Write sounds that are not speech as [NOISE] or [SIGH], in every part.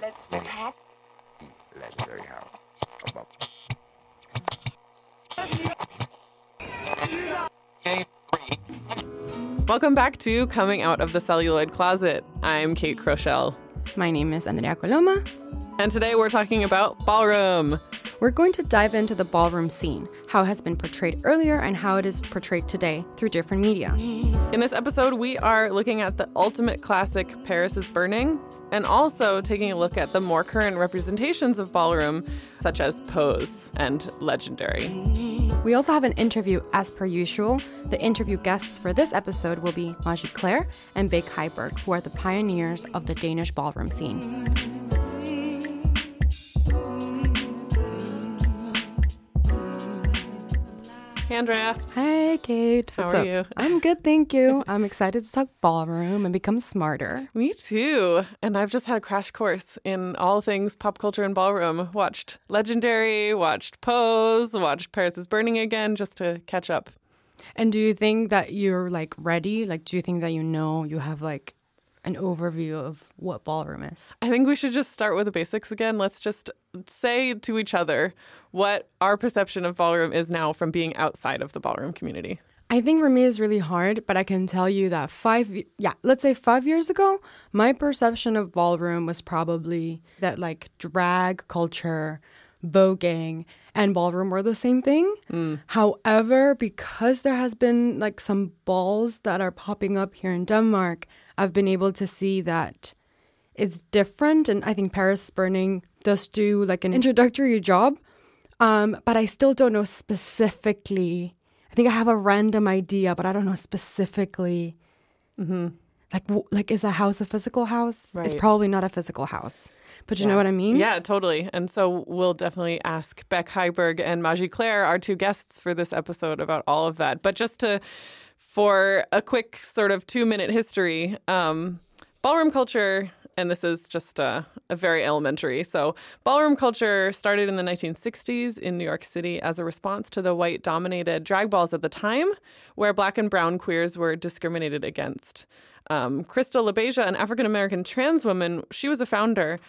Let's pack. Legendary house. About Welcome back to Coming Out of the Celluloid Closet. I'm Kate Crochelle. My name is Andrea Coloma. And today we're talking about ballroom. We're going to dive into the ballroom scene, how it has been portrayed earlier, and how it is portrayed today through different media. In this episode, we are looking at the ultimate classic, Paris is Burning, and also taking a look at the more current representations of ballroom, such as Pose and Legendary. We also have an interview as per usual. The interview guests for this episode will be Maji Claire and Beck Heiberg, who are the pioneers of the Danish ballroom scene. Hey, Andrea. Hi, Kate. How What's are up? you? I'm good, thank you. I'm excited to talk ballroom and become smarter. Me too. And I've just had a crash course in all things pop culture and ballroom. Watched Legendary, watched Pose, watched Paris is Burning again just to catch up. And do you think that you're like ready? Like, do you think that you know you have like an overview of what ballroom is? I think we should just start with the basics again. Let's just say to each other what our perception of ballroom is now from being outside of the ballroom community. I think for me it's really hard, but I can tell you that five, yeah, let's say five years ago, my perception of ballroom was probably that like drag culture, voguing, and ballroom were the same thing. Mm. However, because there has been like some balls that are popping up here in Denmark, I've been able to see that it's different. And I think Paris Burning does do like an introductory job. Um, but I still don't know specifically. I think I have a random idea, but I don't know specifically. Like, w- like is a house a physical house? It's probably not a physical house, but you know what I mean. Yeah, totally. And so we'll definitely ask Beck Heiberg and Maji Claire, our two guests for this episode, about all of that. But just to, for a quick sort of two minute history, um, ballroom culture, and this is just uh, a very elementary. So, ballroom culture started in the 1960s in New York City as a response to the white dominated drag balls at the time, where black and brown queers were discriminated against. Um, Crystal LaBeija, an African American trans woman, she was a founder.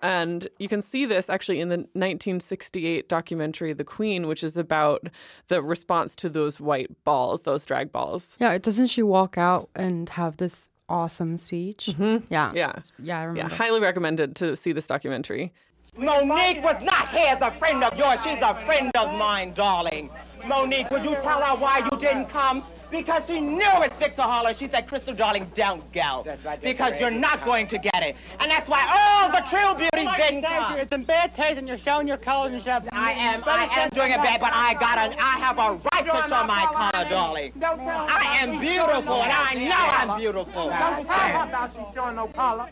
And you can see this actually in the 1968 documentary The Queen, which is about the response to those white balls, those drag balls. Yeah, doesn't she walk out and have this awesome speech? Mm-hmm. Yeah, Yeah. yeah, I Yeah, highly recommended to see this documentary. Monique was not here as a friend of yours. She's a friend of mine, darling. Monique, would you tell her why you didn't come? Because she knew it's Victor Holler. She said, Crystal, darling, don't go. because you're not going to get it. And that's why all the true beauties didn't come. It's in bad taste and you're showing your colors and stuff. I am, I am doing it bad, but I got a, I have a right to show my color, darling. I am beautiful, and I know I'm beautiful. Don't tell her about you showing no color.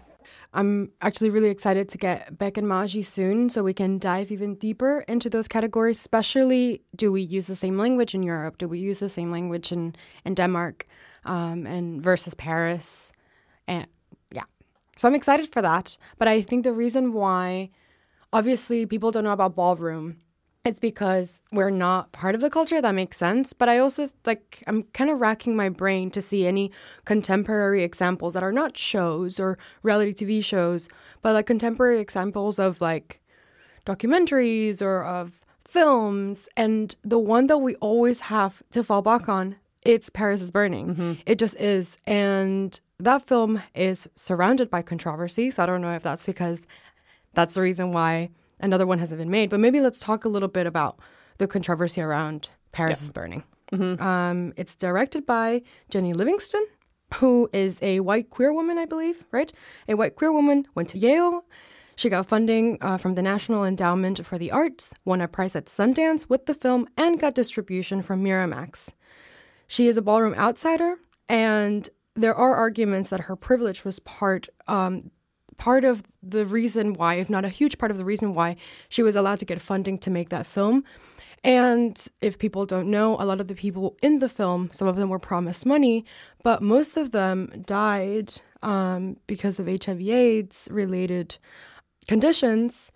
I'm actually really excited to get Beck and Maji soon so we can dive even deeper into those categories, especially do we use the same language in Europe? Do we use the same language in, in Denmark um, and versus Paris? And yeah. So I'm excited for that. But I think the reason why obviously people don't know about ballroom it's because we're not part of the culture that makes sense but i also like i'm kind of racking my brain to see any contemporary examples that are not shows or reality tv shows but like contemporary examples of like documentaries or of films and the one that we always have to fall back on it's paris is burning. Mm-hmm. It just is and that film is surrounded by controversy so i don't know if that's because that's the reason why another one hasn't been made. But maybe let's talk a little bit about the controversy around Paris is Burning. Um, it's directed by Jennie Livingston, who is a white queer woman, I believe, right? A white queer woman, went to Yale. She got funding uh, from the National Endowment for the Arts, won a prize at Sundance with the film, and got distribution from Miramax. She is a ballroom outsider, and there are arguments that her privilege was part um, part of the reason why, if not a huge part of the reason why, she was allowed to get funding to make that film. And if people don't know, a lot of the people in the film, some of them were promised money, but most of them died um, because of HIV/AIDS related conditions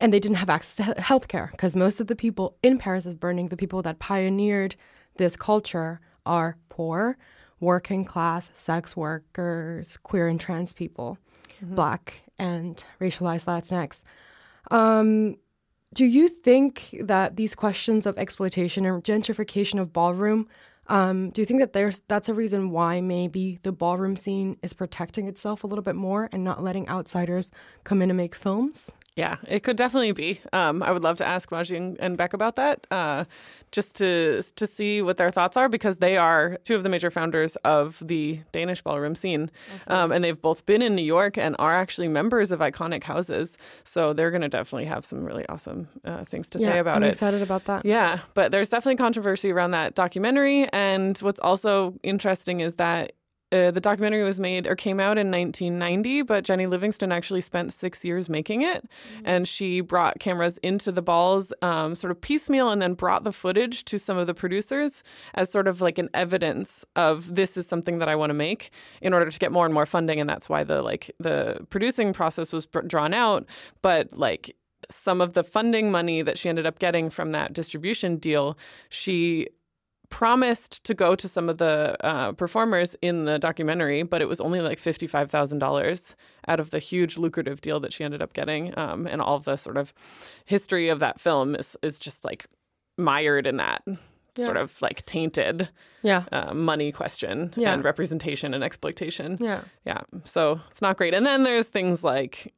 and they didn't have access to health care because most of the people in Paris is burning, the people that pioneered this culture, are poor, working class, sex workers, queer and trans people. Black and racialized Latinx. Um, do you think that these questions of exploitation and gentrification of ballroom, um, do you think that there's that's a reason why maybe the ballroom scene is protecting itself a little bit more and not letting outsiders come in and make films? Yeah, it could definitely be. Um, I would love to ask Maji and, and Beck about that, uh, just to to see what their thoughts are, because they are two of the major founders of the Danish ballroom scene, um, and they've both been in New York and are actually members of iconic houses. So they're going to definitely have some really awesome uh, things to yeah, say about I'm it. excited about that. Yeah, but there's definitely controversy around that documentary. And what's also interesting is that uh, the documentary was made or came out in 1990, but Jennie Livingston actually spent six years making it. And she brought cameras into the balls um, sort of piecemeal and then brought the footage to some of the producers as sort of like an evidence of this is something that I want to make in order to get more and more funding. And that's why the like the producing process was br- drawn out. But like some of the funding money that she ended up getting from that distribution deal, she promised to go to some of the uh, performers in the documentary, but it was only like fifty-five thousand dollars out of the huge lucrative deal that she ended up getting. Um, and all the sort of history of that film is is just like mired in that sort of like tainted Yeah. uh, money question Yeah. and representation and exploitation. Yeah. Yeah. So it's not great. And then there's things like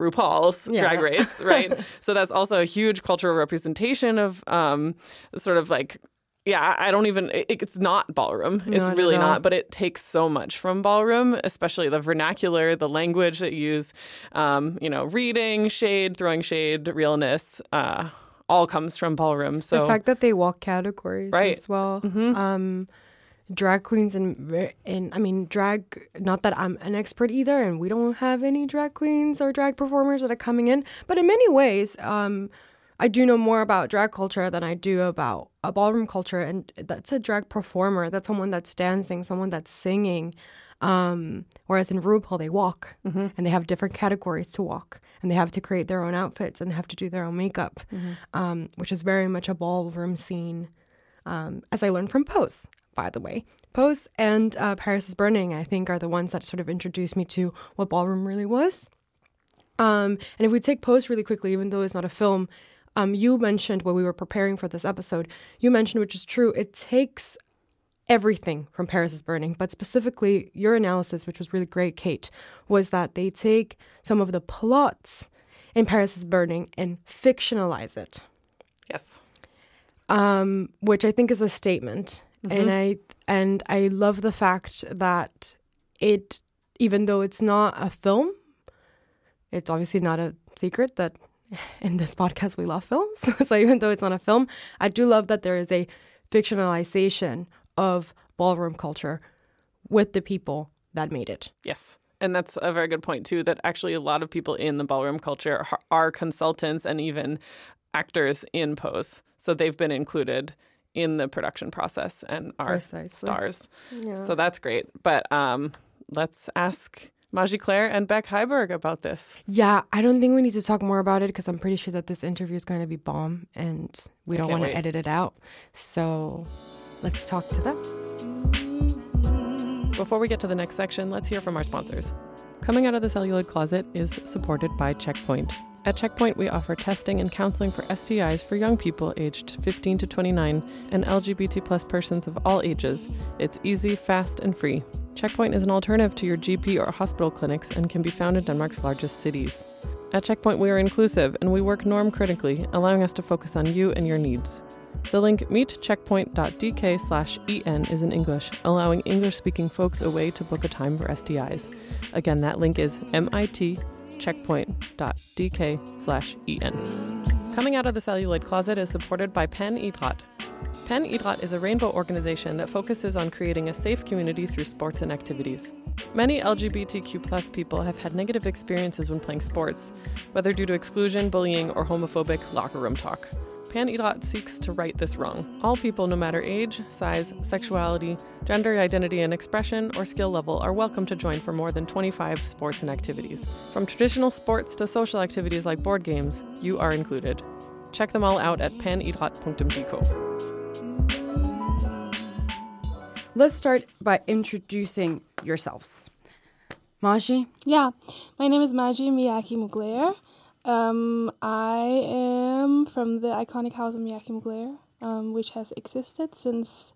RuPaul's Yeah. Drag Race, right? [LAUGHS] so that's also a huge cultural representation of um, sort of like, yeah, I don't even, it, it's not ballroom. It's Not really not, but it takes so much from ballroom, especially the vernacular, the language that you use, um, you know, reading, shade, throwing shade, realness, uh, all comes from ballroom. So the fact that they walk categories Right. as well. Mhm. Um, drag queens and and I mean drag. Not that I'm an expert either, and we don't have any drag queens or drag performers that are coming in. But in many ways, um, I do know more about drag culture than I do about a ballroom culture, and that's a drag performer. That's someone that's dancing, someone that's singing. Um, whereas in RuPaul, they walk and they have different categories to walk and they have to create their own outfits and they have to do their own makeup, um, which is very much a ballroom scene, um, as I learned from Pose, by the way. Pose and uh, Paris is Burning, I think, are the ones that sort of introduced me to what ballroom really was. Um, and if we take Pose really quickly, even though it's not a film, um, you mentioned when we were preparing for this episode, you mentioned, which is true, it takes everything from Paris is Burning, but specifically your analysis, which was really great, Kate, was that they take some of the plots in Paris is Burning and fictionalize it, yes. um, which I think is a statement. And I and I love the fact that it, even though it's not a film, it's obviously not a secret that [LAUGHS] in this podcast we love films. [LAUGHS] so even though it's not a film, I do love that there is a fictionalization of ballroom culture with the people that made it. Yes. And that's a very good point, too, that actually a lot of people in the ballroom culture are- are consultants and even actors in Pose. So they've been included in the production process and are Precisely. stars. Yeah. So that's great. But um, let's ask Maji Claire and Beck Heiberg about this. Yeah, I don't think we need to talk more about it because I'm pretty sure that this interview is going to be bomb and we I don't want to edit it out. So let's talk to them. Before we get to the next section, let's hear from our sponsors. Coming out of the celluloid closet is supported by Checkpoint. At Checkpoint, we offer testing and counseling for STIs for young people aged 15 to 29 and LGBT plus persons of all ages. It's easy, fast, and free. Checkpoint is an alternative to your GP or hospital clinics and can be found in Denmark's largest cities. At Checkpoint, we are inclusive and we work norm critically, allowing us to focus on you and your needs. The link mitcheckpoint.dk slash en is in English, allowing English speaking folks a way to book a time for STIs. Again, that link is mitcheckpoint.dk slash en. Coming out of the celluloid closet is supported by Pan Idrat. Pan Idrat is a rainbow organization that focuses on creating a safe community through sports and activities. Many LGBTQ plus people have had negative experiences when playing sports, whether due to exclusion, bullying, or homophobic locker room talk. Pan Idrat seeks to right this wrong. All people, no matter age, size, sexuality, gender identity and expression, or skill level, are welcome to join for more than 25 sports and activities. From traditional sports to social activities like board games, you are included. Check them all out at panidrat.dk. Let's start by introducing yourselves. Maji? Yeah, my name is Maji Miyake Mugler. Um, I am from the iconic house of Miyake Mugler, um, which has existed since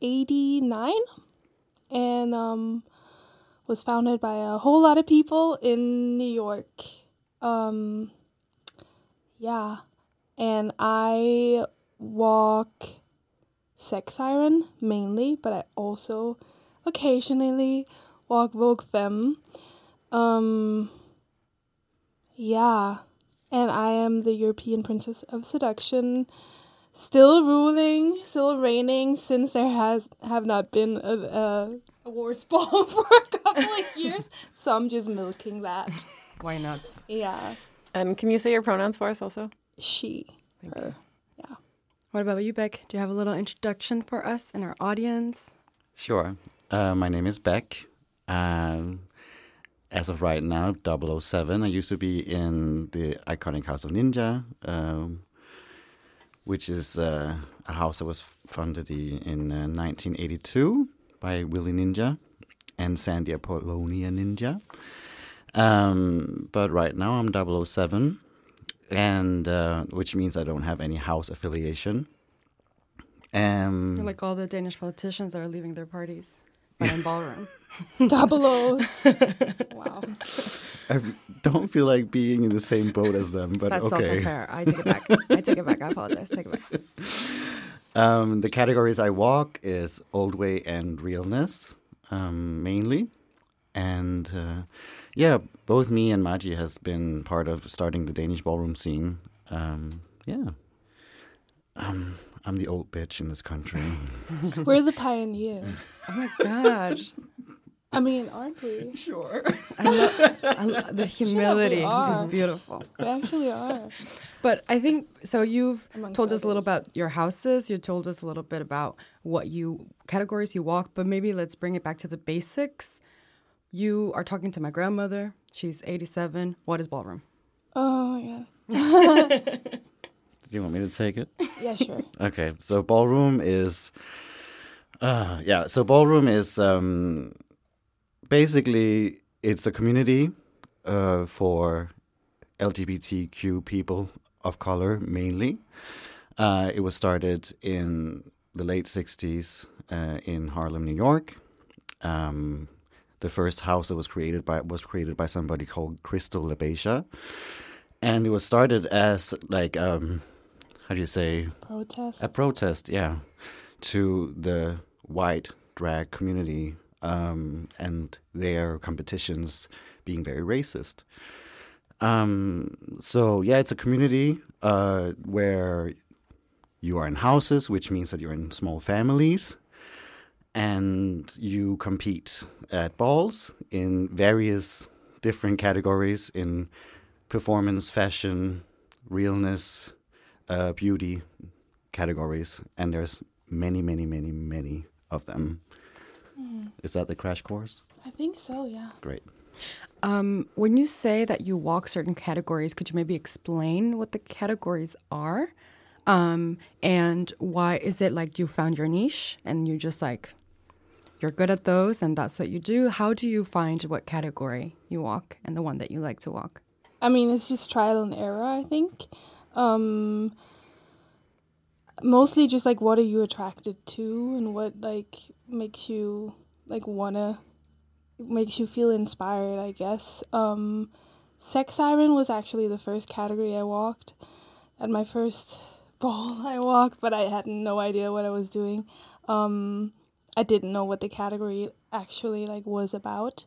89 and um, was founded by a whole lot of people in New York. Um, yeah, and I walk Sex Siren mainly, but I also occasionally walk Vogue Femme. Um, yeah, and I am the European Princess of Seduction, still ruling, still reigning, since there has have not been a, a awards [LAUGHS] ball for a couple of [LAUGHS] years. So I'm just milking that. Why not? Yeah, And can you say your pronouns for us also? she, her. Yeah. What about you, Beck? Do you have a little introduction for us and our audience? Sure. Uh, my name is Beck. Um, as of right now, 007. I used to be in the iconic House of Ninja, um, which is uh, a house that was founded in uh, 1982 by Willi Ninja and Sandy Apollonia Ninja. Um, but right now I'm 007, and uh, which means I don't have any house affiliation. Um, like all the Danish politicians that are leaving their parties, but in ballroom. [LAUGHS] Double O's. [LAUGHS] wow. I don't feel like being in the same boat as them, but That's okay. also fair. I take it back. I take it back. I apologize. Take it back. [LAUGHS] Um, the categories I walk is old way and realness, um, mainly, and uh, yeah, both me and Maji has been part of starting the Danish ballroom scene. Um, yeah, um, I'm the old bitch in this country. [LAUGHS] We're the pioneers. Oh my god. I mean, aren't we? I love, I love [LAUGHS] the humility is beautiful. We actually are. But I think so. You've Amongst told us a little about your houses. You told us a little bit about what you categories you walk. But maybe let's bring it back to the basics. You are talking to my grandmother. She's 87. What is ballroom? Oh, yeah. [LAUGHS] Do you want me to take it? Yeah, sure. [LAUGHS] Okay, so ballroom is, uh, yeah. So ballroom is um, basically it's a community uh, for LGBTQ people of color mainly. Uh, it was started in the late '60s uh, in Harlem, New York. Um, the first house that was created by was created by somebody called Crystal LaBeija, and it was started as like um, how do you say Protest. a protest, yeah, to the white drag community um, and their competitions being very racist. Um, so yeah, it's a community uh, where you are in houses, which means that you're in small families, and you compete at balls in various different categories in performance, fashion, realness, uh, beauty categories, and there's many, many, many, many of them. Is that the crash course? I think so, yeah. Great. Um, when you say that you walk certain categories, could you maybe explain what the categories are? Um, and why is it like you found your niche and you just like you're good at those and that's what you do? How do you find what category you walk and the one that you like to walk? I mean, it's just trial and error, I think. Um, mostly just like what are you attracted to and what like makes you like wanna makes you feel inspired, I guess. Um, sex siren was actually the first category I walked at my first [LAUGHS] ball I walked, but I had no idea what I was doing. Um, I didn't know what the category actually like was about.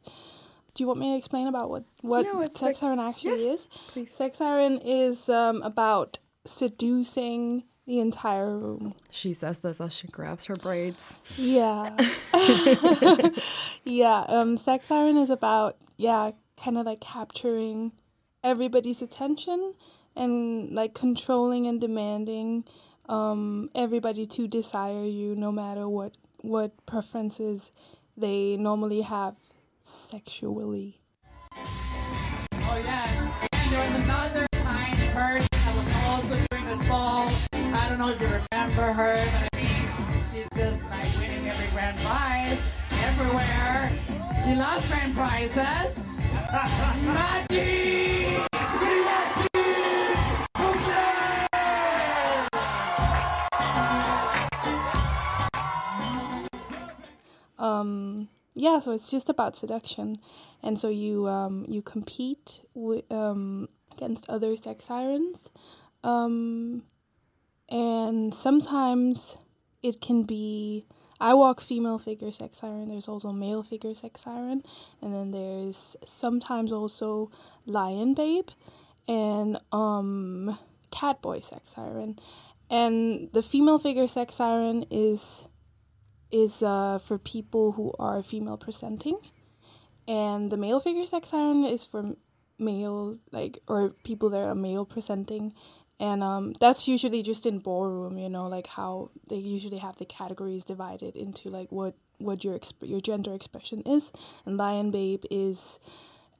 Do you want me to explain about what what No, sex like- siren actually yes, is? please. Sex siren is um, about seducing the entire room. She says this as she grabs her braids. Yeah. [LAUGHS] yeah. Um, sex siren is about yeah, kind of like capturing everybody's attention and like controlling and demanding um, everybody to desire you, no matter what what preferences they normally have sexually. Oh, yes. And there was another tiny person that was also doing this ball. I don't know if you remember her, but I mean, she's just like winning every grand prize everywhere. She loves grand prizes. Maggie! um yeah so it's just about seduction and so you um you compete wi- um against other sex sirens um and sometimes it can be I walk female figure sex siren. There's also male figure sex siren, and then there's sometimes also lion babe, and um cat boy sex siren, and the female figure sex siren is is uh, for people who are female presenting, and the male figure sex siren is for male like or people that are male presenting. And um, that's usually just in ballroom you know like how they usually have the categories divided into like what what your exp- your gender expression is. And lion babe is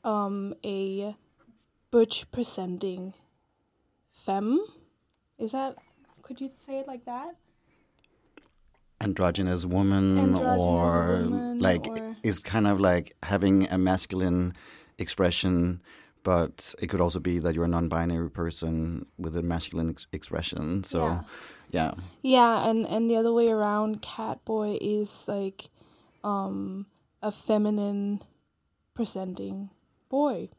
um, a butch presenting femme. Is that could you say it like that androgynous woman Androgynous or woman like or- is kind of like having a masculine expression but it could also be that you're a non-binary person with a masculine ex- expression so Yeah. yeah Yeah, and and the other way around, Catboy is like um a feminine presenting boy.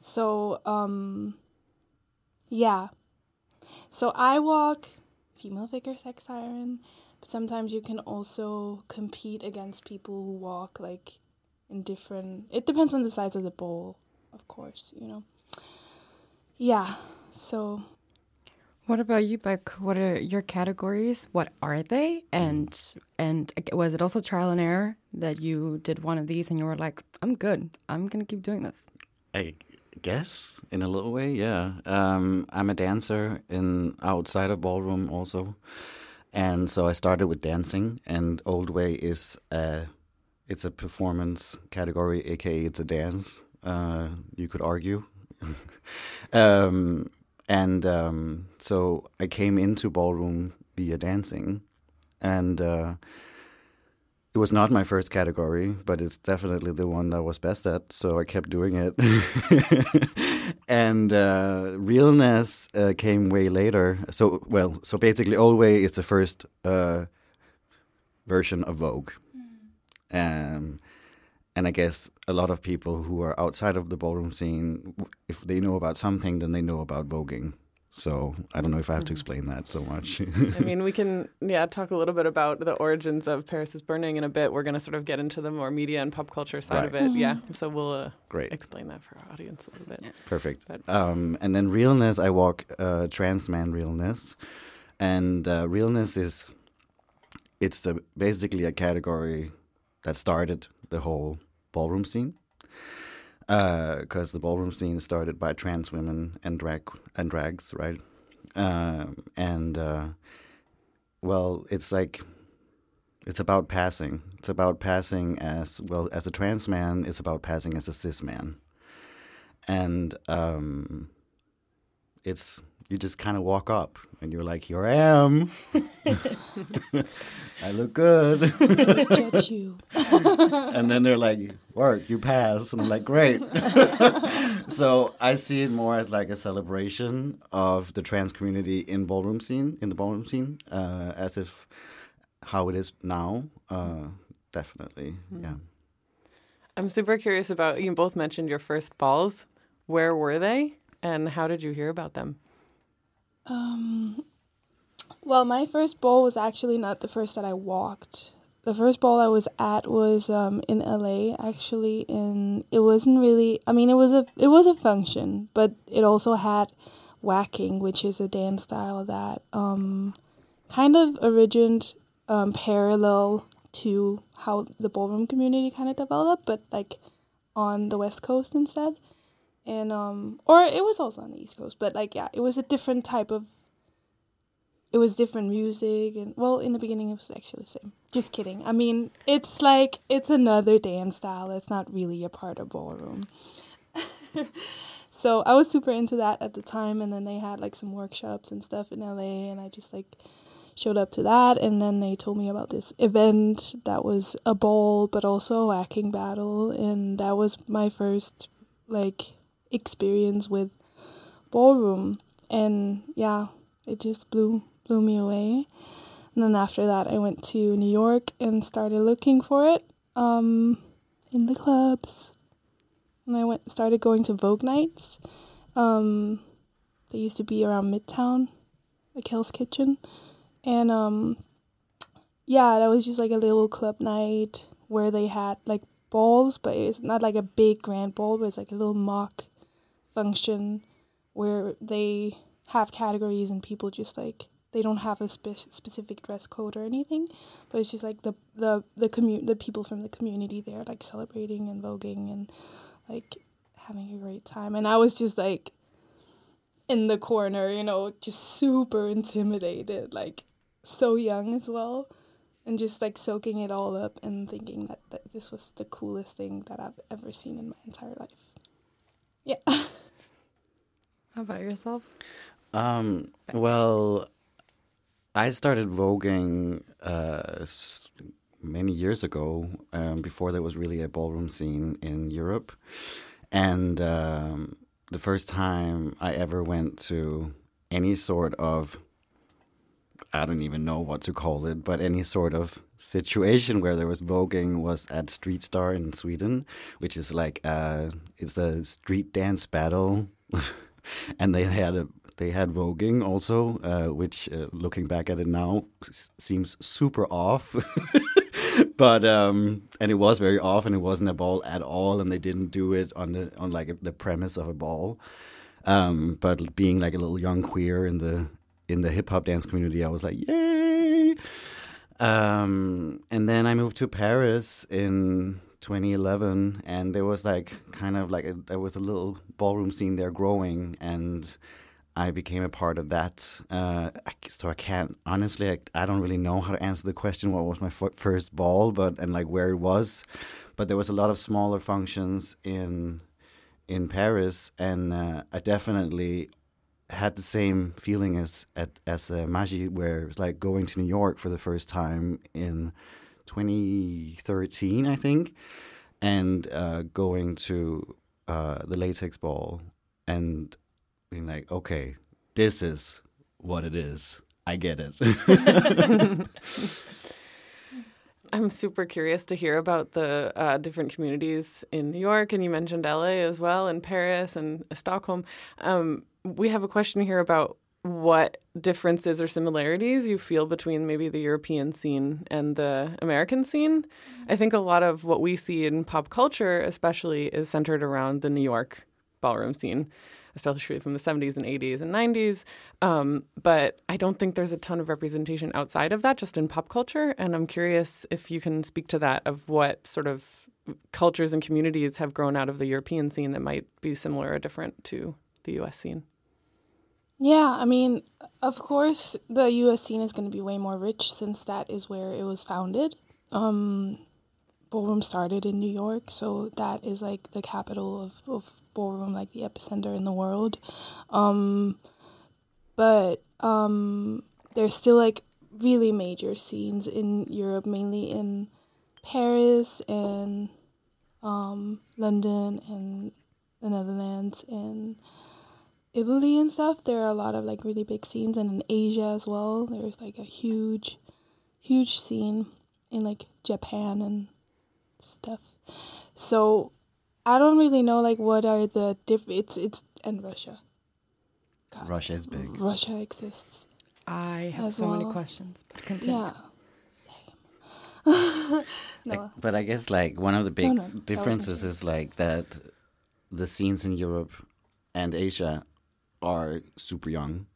So um yeah. So I walk female figure sex siren, but sometimes you can also compete against people who walk like in different it depends on the size of the bowl, of course, you know. Yeah. So What about you, Beck? What are your categories? What are they? And and was it also trial and error that you did one of these and you were like, I'm good. I'm gonna keep doing this. I guess in a little way, yeah. Um, I'm a dancer in outside of ballroom also, and so I started with dancing. And old way is a, it's a performance category, aka it's a dance. Uh, you could argue, [LAUGHS] um, and um, so I came into ballroom via dancing, and. Uh, it was not my first category, but it's definitely the one that I was best at, so I kept doing it. [LAUGHS] and uh, realness uh, came way later. So, well, so basically, Old Way is the first uh, version of Vogue. Um, and I guess a lot of people who are outside of the ballroom scene, if they know about something, then they know about voguing. So I don't know if I have to explain that so much. I mean, we [LAUGHS] can, yeah, talk a little bit about the origins of Paris is Burning in a bit. We're going to sort of get into the more media and pop culture side of it. Yeah. So we'll uh, Great. explain that for our audience a little bit. Perfect. But- Um, and then realness, I walk uh, trans man realness, and uh, realness is it's the, basically a category that started the whole ballroom scene. Because the ballroom scene started by trans women and drag and drags, right? Um, and uh, well, it's like it's about passing. It's about passing as well as a trans man. It's about passing as a cis man and um, it's you just kind of walk up and you're like, here I am. [LAUGHS] [LAUGHS] I look good. judge you. [LAUGHS] and then they're like, work, you pass. And I'm like, great. so I see it more as like a celebration of the trans community in ballroom scene, in the ballroom scene, uh, as if how it is now. Uh, definitely, yeah. I'm super curious about, you both mentioned your first balls. Where were they? And how did you hear about them? Um, well, my first ball was actually not the first that I walked. The first ball I was at was um, in LA. Actually, and it wasn't really. I mean, it was a it was a function, but it also had waacking, which is a dance style that um, kind of originated um, parallel to how the ballroom community kind of developed, but like on the West Coast instead and um or it was also on the east coast but like yeah it was a different type of it was different music and well in the beginning it was actually the same. Just kidding. I mean it's like it's another dance style that's not really a part of ballroom. [LAUGHS] So i was super into that at the time and then they had like some workshops and stuff in la and i just like showed up to that, and then they told me about this event that was a ball, but also a waacking battle, and that was my first like experience with ballroom, and yeah, it just blew blew me away. And then after that, I went to New York and started looking for it um, in the clubs. And I went started going to Vogue nights. Um, they used to be around Midtown, like Hell's Kitchen, and um, yeah, that was just like a little club night where they had like balls, but it's not like a big grand ball, but it's like a little mock function where they have categories and people just like they don't have a spe- specific dress code or anything, but it's just like the the the commu- the people from the community there like celebrating and voguing and like having a great time. And I was just like in the corner, you know, just super intimidated, like so young as well, and just like soaking it all up and thinking that, that this was the coolest thing that I've ever seen in my entire life. Yeah. [LAUGHS] How about yourself? Um, well, I started voguing uh, many years ago, um, before there was really a ballroom scene in Europe. And um, the first time I ever went to any sort of, I don't even know what to call it, but any sort of situation where there was voguing was at Street Star in Sweden, which is like uh, it's a street dance battle, [LAUGHS] and they had a they had voguing also, uh, which uh, looking back at it now seems super off. [LAUGHS] but um, and it was very off, and it wasn't a ball at all, and they didn't do it on the on like the premise of a ball. Um, but being like a little young queer in the in the hip hop dance community, I was like, yay! Um, and then I moved to Paris in 2011, and there was like kind of like a, there was a little ballroom scene there growing, and I became a part of that. Uh, so I can't honestly, I, I don't really know how to answer the question. What was my first ball, but and like where it was, but there was a lot of smaller functions in in Paris, and uh, I definitely had the same feeling as at as uh, Maji, where it was like going to New York for the first time in 2013, I think, and uh, going to uh, the latex ball and being like, okay, this is what it is. I get it. [LAUGHS] I'm super curious to hear about the uh, different communities in New York, and you mentioned LA as well, and Paris and Stockholm. Um, we have a question here about what differences or similarities you feel between maybe the European scene and the American scene. I think a lot of what we see in pop culture, especially, is centered around the New York ballroom scene especially from the 70s and 80s and 90s. Um, but I don't think there's a ton of representation outside of that, just in pop culture. And I'm curious if you can speak to that of what sort of cultures and communities have grown out of the European scene that might be similar or different to the US scene. Yeah, I mean, of course, the U.S. scene is going to be way more rich since that is where it was founded. Um, ballroom started in New York, so that is like the capital of, of ballroom, like the epicenter in the world. Um, but um, there's still like really major scenes in Europe, mainly in Paris and um, London and the Netherlands and Italy and stuff. There are a lot of like really big scenes, and in Asia as well. There's like a huge, huge scene in like Japan and stuff. So I don't really know like what are the diff. It's it's and Russia. God, Russia is big. Russia exists. I have As so many questions, but continue. Yeah. [LAUGHS] Same. [LAUGHS] no. Like, but I guess like one of the big no, that wasn't differences is like that the scenes in Europe and Asia are super young.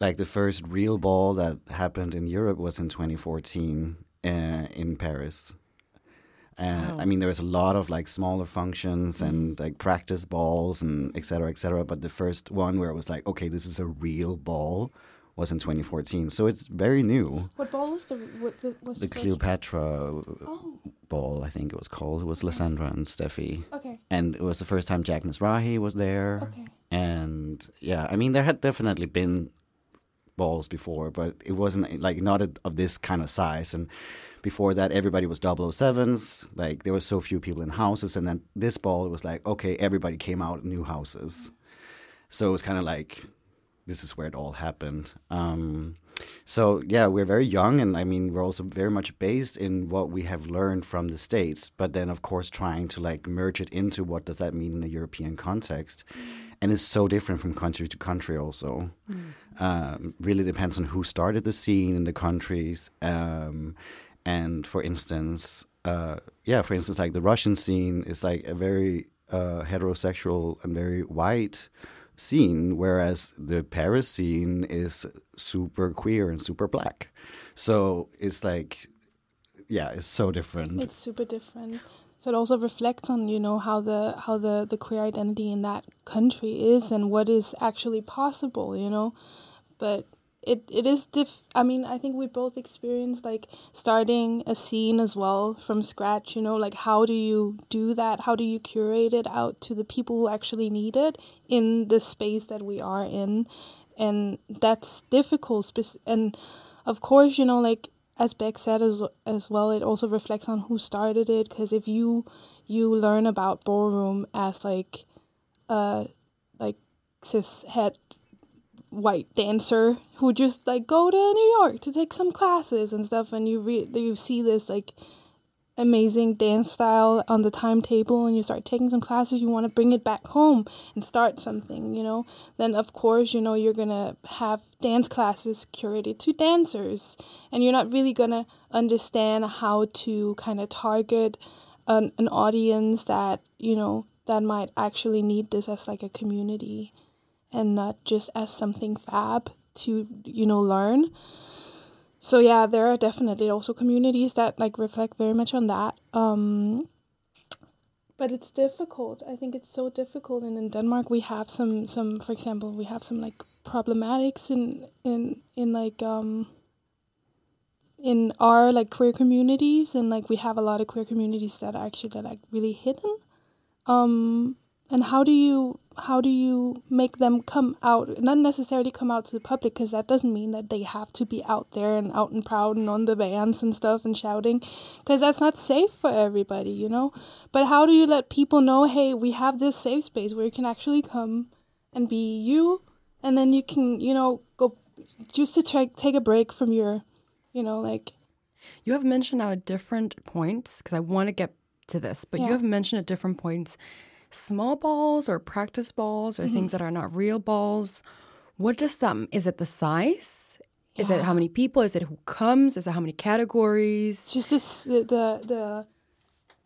Like the first real ball that happened in Europe was in 2014 uh, in Paris. Uh, I mean, there was a lot of like smaller functions and like practice balls and et cetera, et cetera. But the first one where it was like, okay, this is a real ball was in 2014. So it's very new. What ball was the what the was The first- Cleopatra Oh, ball, I think it was called. It was Lasseindra and Steffi. okay, And it was the first time Jack Mizrahi was there. okay. And yeah, I mean, there had definitely been balls before, but it wasn't like not a, of this kind of size. And before that, everybody was 007s. Like there were so few people in houses, and then this ball it was like okay, everybody came out in new houses. So it was kind of like this is where it all happened. Um, so yeah, we're very young, and I mean we're also very much based in what we have learned from the states, but then of course trying to like merge it into what does that mean in a European context, and it's so different from country to country. Also, um, really depends on who started the scene in the countries, um, and for instance, uh, yeah, for instance, like the Russian scene is like a very uh, heterosexual and very white scene, whereas the Paris scene is super queer and super black. So it's like, yeah, it's so different. It's super different. So it also reflects on you know how the how the the queer identity in that country is and what is actually possible. You know, but it it is diff. I mean, I think we both experienced like starting a scene as well from scratch. You know, like how do you do that? How do you curate it out to the people who actually need it in the space that we are in? And that's difficult. And of course, you know, like as Beck said as as well, it also reflects on who started it. Because if you you learn about ballroom as like uh like cis het white dancer who just like go to New York to take some classes and stuff and you re- you see this like amazing dance style on the timetable and you start taking some classes you want to bring it back home and start something you know? Then of course you know you're to have dance classes curated to dancers and you're not really to understand how to kind of target an, an audience that you know that might actually need this as like a community and not just as something fab to you know learn. So yeah there are definitely also communities that like reflect very much on that um but it's difficult. I think it's so difficult. And in denmark we have some some for example we have some like problematics in in in like um in our like queer communities. And like we have a lot of queer communities that are actually like really hidden. Um and how do you how do you make them come out not necessarily come out to the public because that doesn't mean that they have to be out there and out and proud and on the vans and stuff and shouting because that's not safe for everybody you know? But how do you let people know hey we have this safe space where you can actually come and be you and then you can you know go just to try, take a break from your you know like You have mentioned now at different points, because I want to get to this, but you have mentioned at different points small balls or practice balls or Mm-hmm. things that are not real balls. What does that Is it the size? Is it how many people? Is it who comes? Is it how many categories? it's just this the the, the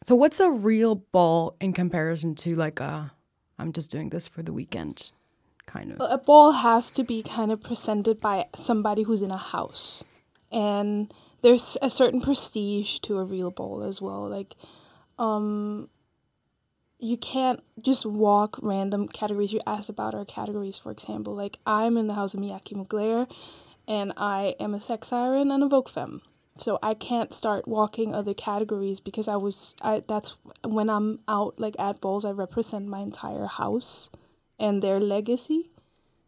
So what's a real ball in comparison to like a I'm just doing this for the weekend kind of? a ball has to be kind of presented by somebody who's in a house and there's a certain prestige to a real ball as well like um you can't just walk random categories. You asked about our categories for example. Like i'm in the house of miyake mugler and i am a sex siren and a vogue femme. So i can't start walking other categories because i was i that's when i'm out like at balls i represent my entire house and their legacy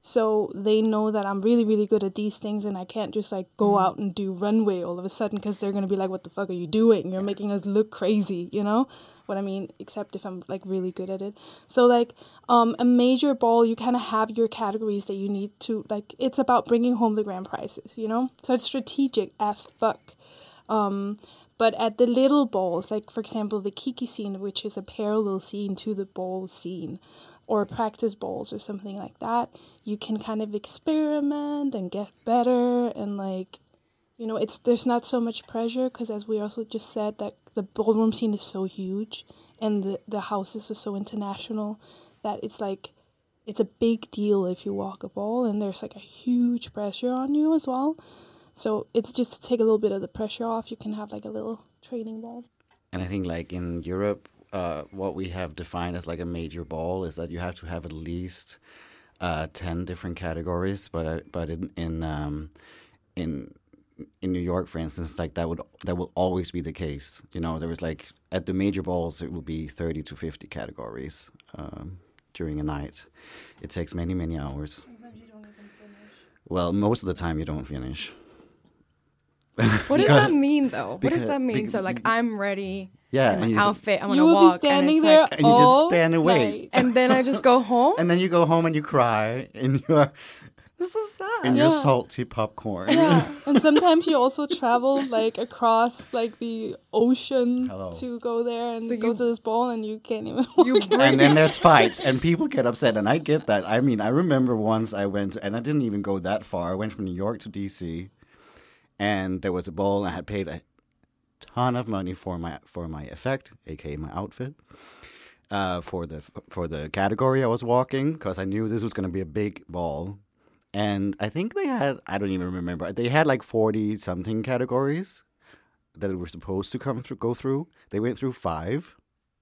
so they know that I'm really, really good at these things, and I can't just like go out and do runway all of a sudden because they're gonna be like, "What the fuck are you doing? You're making us look crazy," you know what I mean? Except if I'm like really good at it. So like, um, a major ball, you kind of have your categories that you need to like. It's about bringing home the grand prizes, you know. So it's strategic as fuck. Um, but at the little balls, like for example, the Kiki scene, which is a parallel scene to the ball scene, or practice balls or something like that, you can kind of experiment and get better and like, you know, it's there's not so much pressure because as we also just said that the ballroom scene is so huge and the the houses are so international that it's like it's a big deal if you walk a ball and there's like a huge pressure on you as well. So it's just to take a little bit of the pressure off. You can have like a little training ball. And I think like in Europe, uh, what we have defined as like a major ball is that you have to have at least uh, ten different categories. But uh, but in in um, in in New York, for instance, like that would that will always be the case. You know, there was like at the major balls, it would be thirty to fifty categories um, during a night. It takes many many hours. Well, most of the time you don't finish. [LAUGHS] What does that mean, though? what Because- does that mean? bec- so, like, I'm ready. Yeah, and my you- outfit. I'm gonna will walk, be standing and there like- And you just stand and wait. night. and then I just go [LAUGHS] home. And then you go home and you cry and you're [LAUGHS] this is sad. in your Yeah. salty popcorn. Yeah, and sometimes you also travel like across like the ocean Hello. to go there and So go you- to this ball, and you can't even. You out. and then there's fights and people get upset and I get that. I mean, I remember once I went and I didn't even go that far. I went from New York to DC and there was a ball and I had paid a ton of money for my for my effect, aka my outfit. Uh, for the for the category I was walking because I knew this was going to be a big ball, and I think they had I don't even remember they had like forty something categories that were supposed to come through go through. They went through five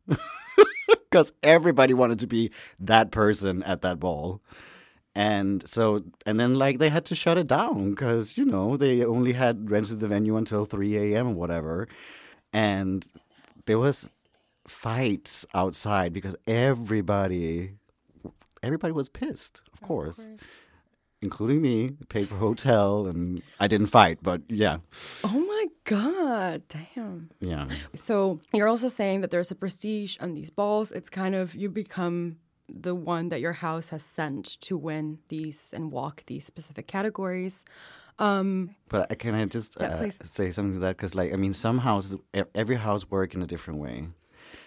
[LAUGHS] because everybody wanted to be that person at that ball. And so, and then like they had to shut it down because, you know, they only had rented the venue until 3 a.m. or whatever. And there was fights outside because everybody, everybody was pissed, of course, including me, paid for hotel and I didn't fight, but yeah, oh my god, damn. yeah. So you're also saying that there's a prestige on these balls. It's kind of you become the one that your house has sent to win these and walk these specific categories. Um, But can I just Yeah, uh, say something to that? Because, like, I mean, some houses, every house work in a different way,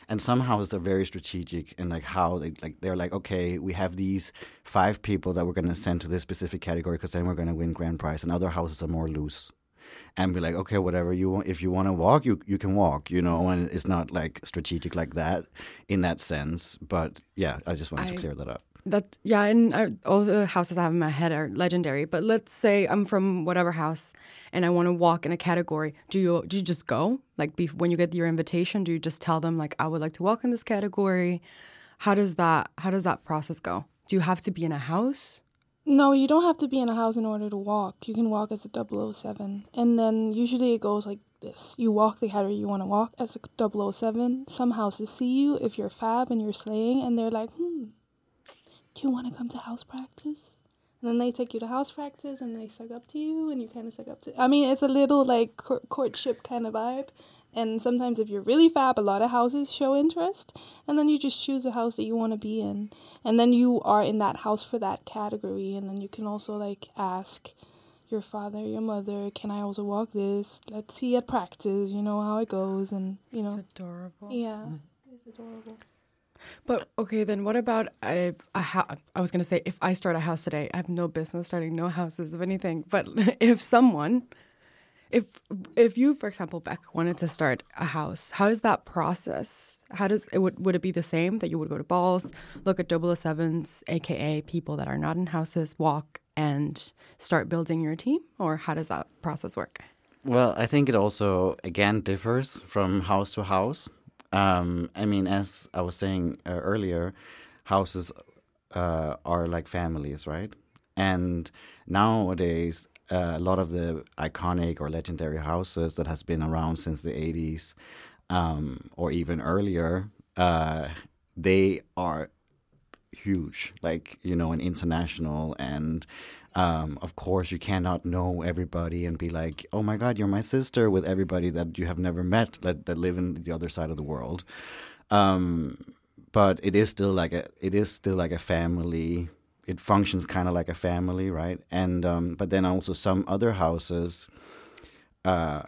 and some houses are very strategic in like how they like they're like, okay, we have these five people that we're going to send to this specific category because then we're going to win grand prize, and other houses are more loose. And be like, okay, whatever you want. If you want to walk, you you can walk, you know. And it's not like strategic like that in that sense. But yeah, I just wanted I- to clear that up. that yeah, and I, all the houses I have in my head are legendary. But let's say I'm from whatever house and I want to walk in a category. Do you do you just go like bef- when you get your invitation? Do you just tell them like I would like to walk in this category? How does that how does that process go? Do you have to be in a house? No, you don't have to be in a house in order to walk. You can walk as a 007. And then usually it goes like this. You walk the category you want to walk as a 007. Some houses see you if you're fab and you're slaying, and they're like, hmm, do you want to come to house practice? And then they take you to house practice and they suck up to you, and you kind of suck up to. I mean, it's a little like cour- courtship kind of vibe. And sometimes, if you're really fab, a lot of houses show interest, and then you just choose a house that you want to be in, and then you are in that house for that category, and then you can also like ask your father, your mother, can I also walk this? Let's see at practice, you know how it goes, and you know, adorable. yeah, mm-hmm. it's adorable. But okay, then what about I? A ho- I was gonna say if I start a house today, I have no business starting no houses of anything. But [LAUGHS] if someone, if if you, for example, Beck wanted to start a house, how is that process? How does it would would it be the same that you would go to balls, look at double sevens, aka people that are not in houses, walk and start building your team, or how does that process work? Well, I think it also again differs from house to house. Um, I mean, as I was saying uh, earlier, houses uh, are like families, right? And nowadays, uh, a lot of the iconic or legendary houses that has been around since the '80s um, or even earlier, uh, they are huge, like you know, and international, and um, of course, you cannot know everybody and be like, "Oh my God, you're my sister," with everybody that you have never met that, that live in the other side of the world. Um, but it is still like a, it is still like a family. It functions kind of like a family, right? And um, but then also some other houses uh,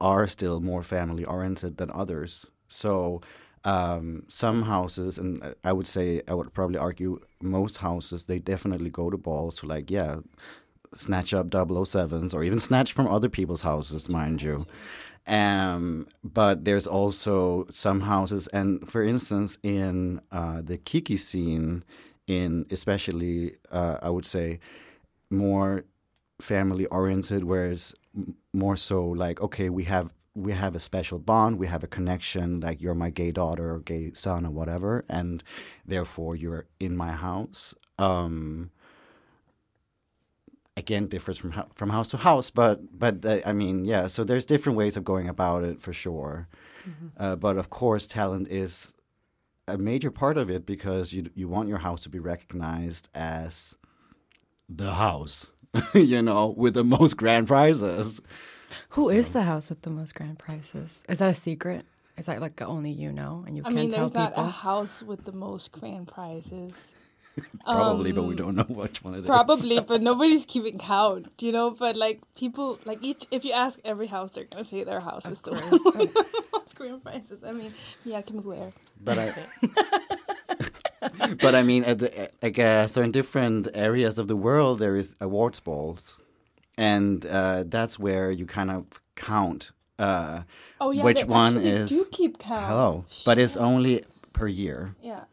are still more family oriented than others. So um, some houses, and I would say I would probably argue most houses, they definitely go to balls to like yeah, snatch up 007s or even snatch from other people's houses, mind you. Um, but there's also some houses, and for instance, in uh, the Kiki scene, in especially uh, I would say more family oriented, whereas more so like okay, we have we have a special bond, we have a connection, like you're my gay daughter or gay son or whatever, and therefore you're in my house. Um, again, differs from from house to house, but but uh, I mean, yeah. So there's different ways of going about it for sure. Uh, but of course, talent is a major part of it because you you want your house to be recognized as the house, [LAUGHS] you know, with the most grand prizes. Who is the house with the most grand prizes? Is that a secret? Is that like only you know and you I can't mean, tell there's not a house with the most grand prizes. [LAUGHS] Probably, but we Um, don't know [LAUGHS] which one it is. Probably, but nobody's keeping count, you know. But like people, like each, if you ask every house, they're gonna say their house is the one with the most grand prizes. I mean, Miyake Mugler. But I, [LAUGHS] but I mean, at the, I guess so in different areas of the world there is awards balls, and uh, that's where you kind of count uh, Oh yeah, which one is do keep count. hello, but it's only per year. Yeah.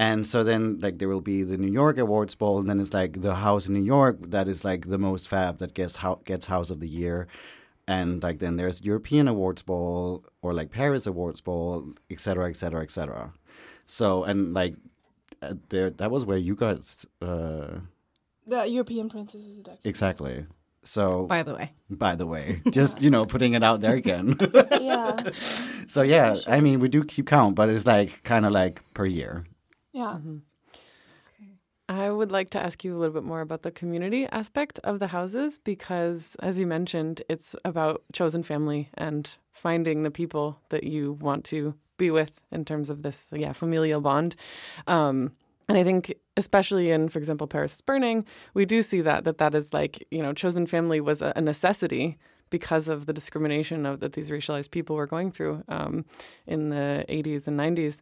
And so then, like, there will be the New York Awards Ball, and then it's like the house in New York that is like the most fab that gets ho- gets House of the Year, and like then there's European Awards Ball or like Paris Awards Ball, et cetera, et cetera, et cetera. So and like uh, there, that was where you got uh, The European Princess is a exactly. So By the way. by the way, just you know, putting it out there again. [LAUGHS] [LAUGHS] Yeah. so yeah, I mean, we do keep count, but it's like kind of like per year. Yeah. I would like to ask you a little bit more about the community aspect of the houses because, as you mentioned, it's about chosen family and finding the people that you want to be with in terms of this, yeah, familial bond. Um, and I think, especially in, for example, Paris is Burning, we do see that that that is like, you know, chosen family was a, a necessity because of the discrimination of that these racialized people were going through um, in the 80s and 90s.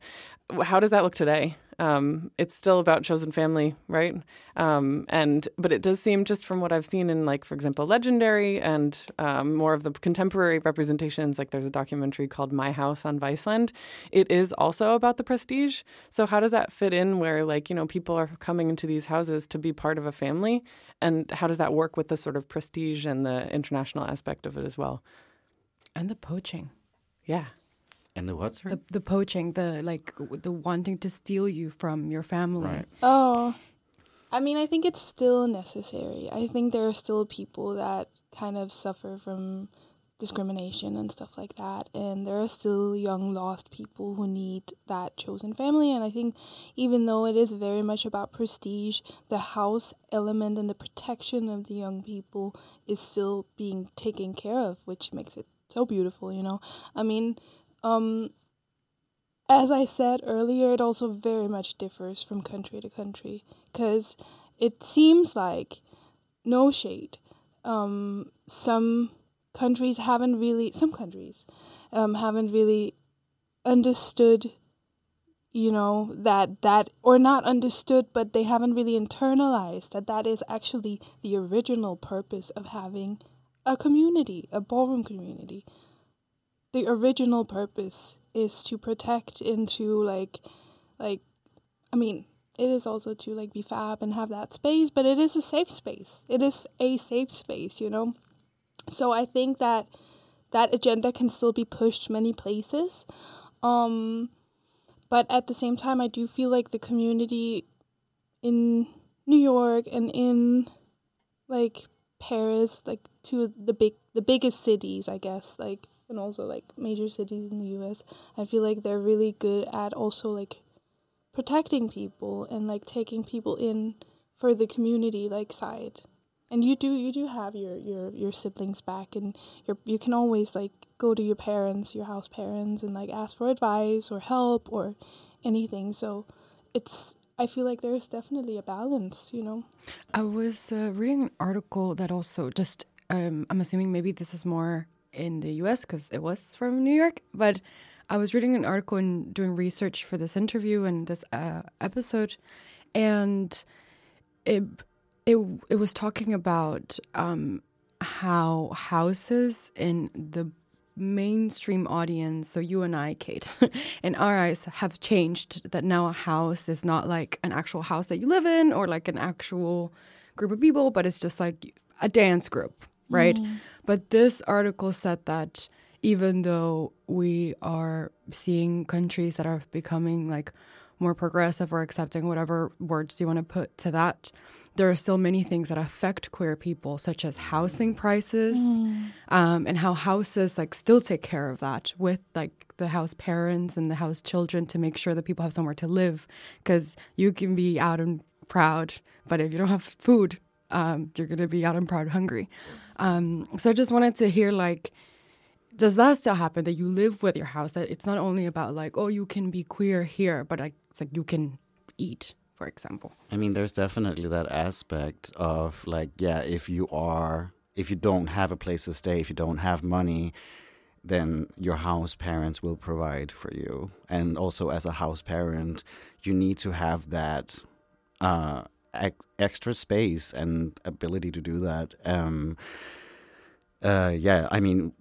How does that look today? Um, it's still about chosen family, right? Um, and but it does seem, just from what I've seen in, like for example, Legendary and um, more of the contemporary representations, like there's a documentary called My House on Viceland. It is also about the prestige. So how does that fit in? Where like you know people are coming into these houses to be part of a family, and how does that work with the sort of prestige and the international aspect of it as well? And the poaching. Yeah. And the what's The, the poaching, the like the wanting to steal you from your family. Right. Oh, I mean, I think it's still necessary. I think there are still people that kind of suffer from discrimination and stuff like that. And there are still young, lost people who need that chosen family. And I think even though it is very much about prestige, the house element and the protection of the young people is still being taken care of, which makes it so beautiful, you know? I mean, um, as I said earlier, it also very much differs from country to country because it seems like no shade. Um, some countries haven't really, some countries um, haven't really understood, you know, that that, or not understood, but they haven't really internalized that that is actually the original purpose of having a community, a ballroom community. The original purpose is to protect and to like like I mean it is also to like be fab and have that space but it is a safe space. It is a safe space you know? So I think that that agenda can still be pushed many places um but at the same time I do feel like the community in New York and in like Paris like two of the big the biggest cities I guess like and also like major cities in the US. I feel like they're really good at also like protecting people and like taking people in for the community like side. And you do you do have your your your siblings back and your you can always like go to your parents, your house parents and like ask for advice or help or anything. So it's I feel like there's definitely a balance, you know. I was uh, reading an article that also just um, I'm assuming maybe this is more in the US because it was from New York, but I was reading an article and doing research for this interview and this uh, episode, and it it it was talking about um, how houses in the mainstream audience, so you and I, Kate, [LAUGHS] in our eyes have changed. That now a house is not like an actual house that you live in or like an actual group of people, but it's just like a dance group, right? But this article said that even though we are seeing countries that are becoming like more progressive or accepting whatever words you want to put to that, there are still many things that affect queer people, such as housing prices, um, and how houses like still take care of that with like the house parents and the house children to make sure that people have somewhere to live. Because you can be out and proud, but if you don't have food, um, you're gonna be out and proud hungry. Um, so I just wanted to hear like, does that still happen that you live with your house? That it's not only about like, oh, you can be queer here, but like it's like you can eat, for example. I mean, there's definitely that aspect of like, yeah, if you are, if you don't have a place to stay, if you don't have money, then your house parents will provide for you. And also, as a house parent, you need to have that uh, ex- extra space and ability to do that. Um, uh, yeah, I mean,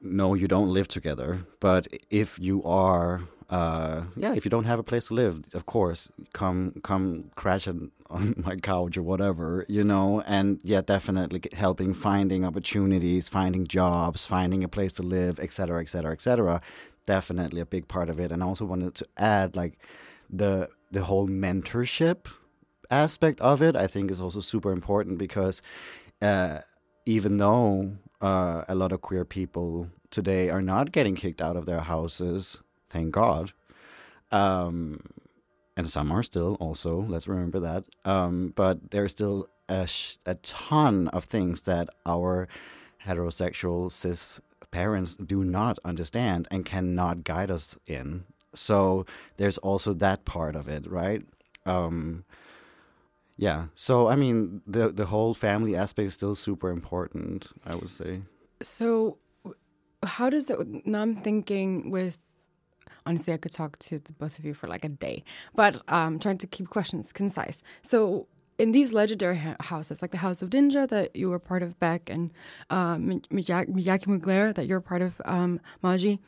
no, you don't live together, but if you are uh, yeah, if you don't have a place to live, of course, come come crash on, on [LAUGHS] my couch or whatever, you know. And yeah, definitely helping finding opportunities, finding jobs, finding a place to live, etc., etc., etc. Definitely a big part of it. And I also wanted to add like the the whole mentorship aspect of it. I think is also super important because uh, even though uh, a lot of queer people today are not getting kicked out of their houses thank God. Um, and some are still also, let's remember that. Um, but there's still a, sh- a ton of things that our heterosexual cis parents do not understand and cannot guide us in. So there's also that part of it, right? Um, yeah. So I mean, the the whole family aspect is still super important. I would say. So, how does that? Now I'm thinking with honestly, I could talk to the both of you for like a day, but um, trying to keep questions concise. So, in these legendary ha- houses, like the House of Ninja that you were part of, Beck, and um, Miyake Mugler that you're part of, um, Maji,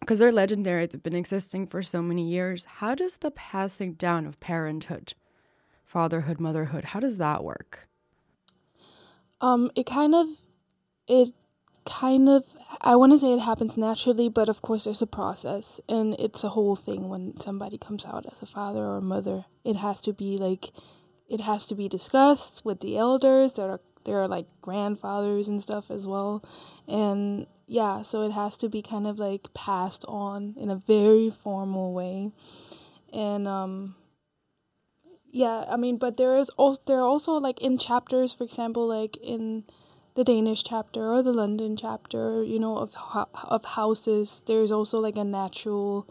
because they're legendary, they've been existing for so many years. How does the passing down of parenthood, fatherhood, motherhood, how does that work? Um, it kind of, it kind of I want to say it happens naturally, but of course there's a process and it's a whole thing when somebody comes out as a father or a mother. It has to be like it has to be discussed with the elders that are there are like grandfathers and stuff as well. And yeah, so it has to be kind of like passed on in a very formal way. And um yeah, I mean, but there is also there are also like in chapters, for example, like in the Danish chapter or the London chapter, you know, of of houses. There's also like a natural,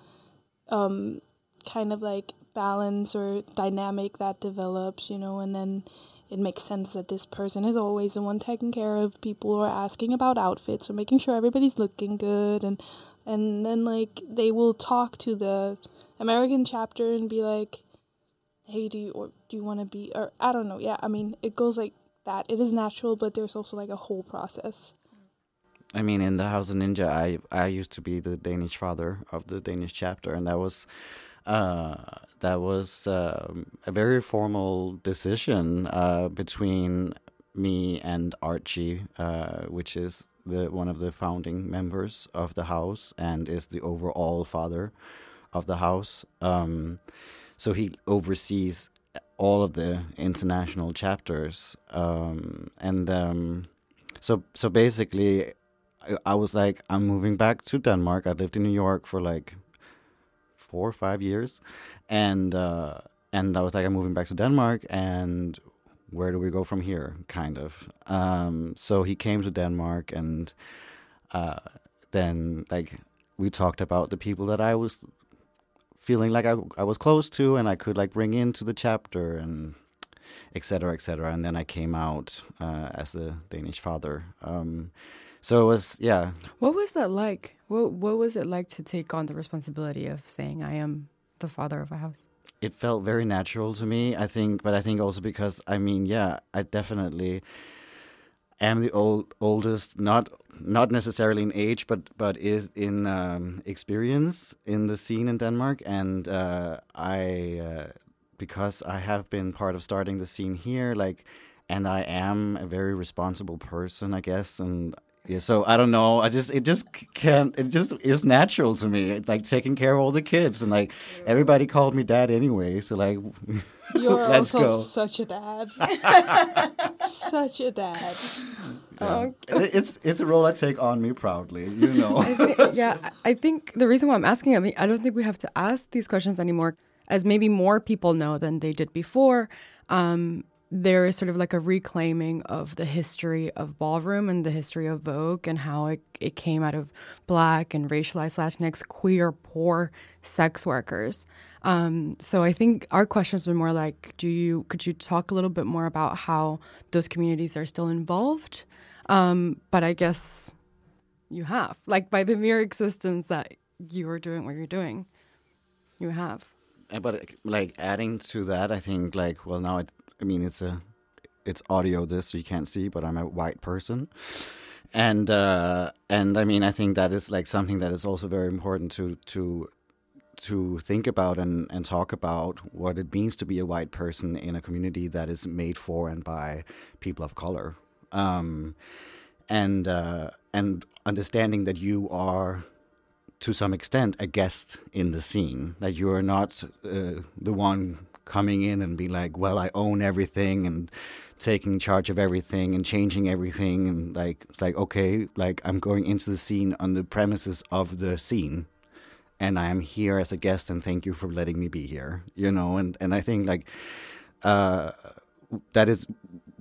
um, kind of like balance or dynamic that develops, you know, and then it makes sense that this person is always the one taking care of people or asking about outfits or making sure everybody's looking good and and then like they will talk to the American chapter and be like, "Hey, do you or do you want to be?" Or I don't know. Yeah, I mean, it goes like that it is natural, but there's also like a whole process. I mean, in the House of Ninja, I I used to be the Danish father of the Danish chapter, and that was uh, that was uh, a very formal decision uh, between me and Archie, uh, which is the one of the founding members of the house and is the overall father of the house. Um, so he oversees all of the international chapters, um, and um, so so basically, I, I, was like, I'm moving back to Denmark. I lived in New York for like four or five years, and uh, and I was like, I'm moving back to Denmark, and where do we go from here? Kind of. Um, so he came to Denmark, and uh, then like we talked about the people that I was feeling like I, I was close to and I could like bring into the chapter and etc etc and then I came out uh, as the Danish father. Um, so it was yeah. What was that like? What what was it like to take on the responsibility of saying I am the father of a house it felt very natural to me I think but I think also because I mean yeah I definitely am the old oldest, not not necessarily in age, but but is in um, experience in the scene in Denmark, and uh, I uh, because I have been part of starting the scene here, like, and I am a very responsible person, I guess, and yeah, so I don't know. I just it just can't. It just is natural to me. like taking care of all the kids, and like everybody called me dad anyway. So like, [LAUGHS] you're let's also go. such a dad. [LAUGHS] such a dad. Yeah. it's it's a role I take on me proudly. You [LAUGHS] know. I think, yeah, I think the reason why I'm asking. I mean, I don't think we have to ask these questions anymore, as maybe more people know than they did before. Um, there is sort of like a reclaiming of the history of ballroom and the history of Vogue and how it, it came out of black and racialized Latinx, queer, poor sex workers. Um, so I think our questions were more like, do you could you talk a little bit more about how those communities are still involved? Um, but I guess you have, like by the mere existence that you are doing what you're doing, you have. Uh, But like adding to that, I think like well now it, I mean it's a it's audio this so you can't see, but I'm a white person, and uh, and I mean I think that is like something that is also very important to to to think about and, and talk about what it means to be a white person in a community that is made for and by people of color, um, and uh, and understanding that you are to some extent a guest in the scene that you are not uh, the one coming in and being like well i own everything and taking charge of everything and changing everything and like it's like okay like i'm going into the scene on the premises of the scene and i am here as a guest and thank you for letting me be here you know and and i think like uh that is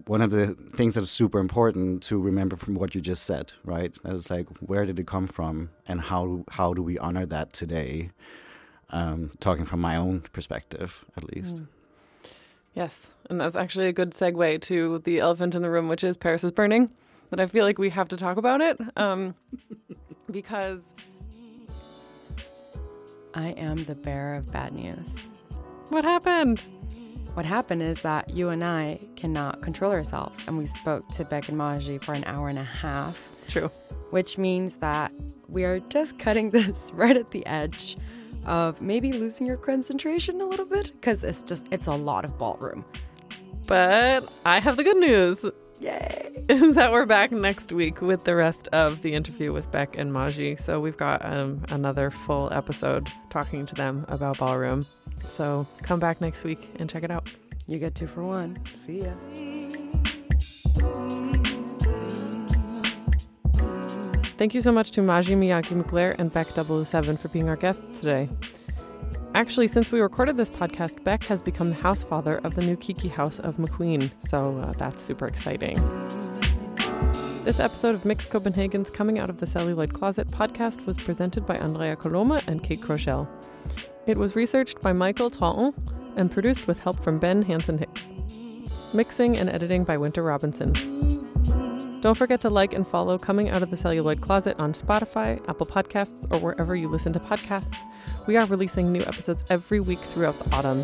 one of the things that is super important to remember from what you just said, right? That is like, where did it come from, and how how do we honor that today? Um, talking from my own perspective, at least. Yes, and that's actually a good segue to the elephant in the room, which is Paris is burning. But I feel like we have to talk about it um, [LAUGHS] because I am the bearer of bad news. what happened? What happened is that you and I cannot control ourselves, and we spoke to Beck and Maji for an hour and a half, It's true. which means that we are just cutting [LAUGHS] this right at the edge of maybe losing your concentration a little bit because it's just it's a lot of ballroom. But I have the good news. Yay! [LAUGHS] is that we're back next week with the rest of the interview with Beck and Maji. So we've got um, another full episode talking to them about ballroom. So come back next week and check it out. You get two for one. See ya. Thank you so much to Maji Miyake Mugler and Beck 007 for being our guests today. Actually, since we recorded this podcast, Beck has become the house father of the new Kiki House of McQueen, so uh, that's super exciting. This episode of Mix Copenhagen's Coming Out of the Celluloid Closet podcast was presented by Andrea Coloma and Kate Crochelle. It was researched by Michael Talton and produced with help from Ben Hansen Hicks. Mixing and editing by Winter Robinson. Don't forget to like and follow Coming Out of the Celluloid Closet on Spotify, Apple Podcasts, or wherever you listen to podcasts. We are releasing new episodes every week throughout the autumn.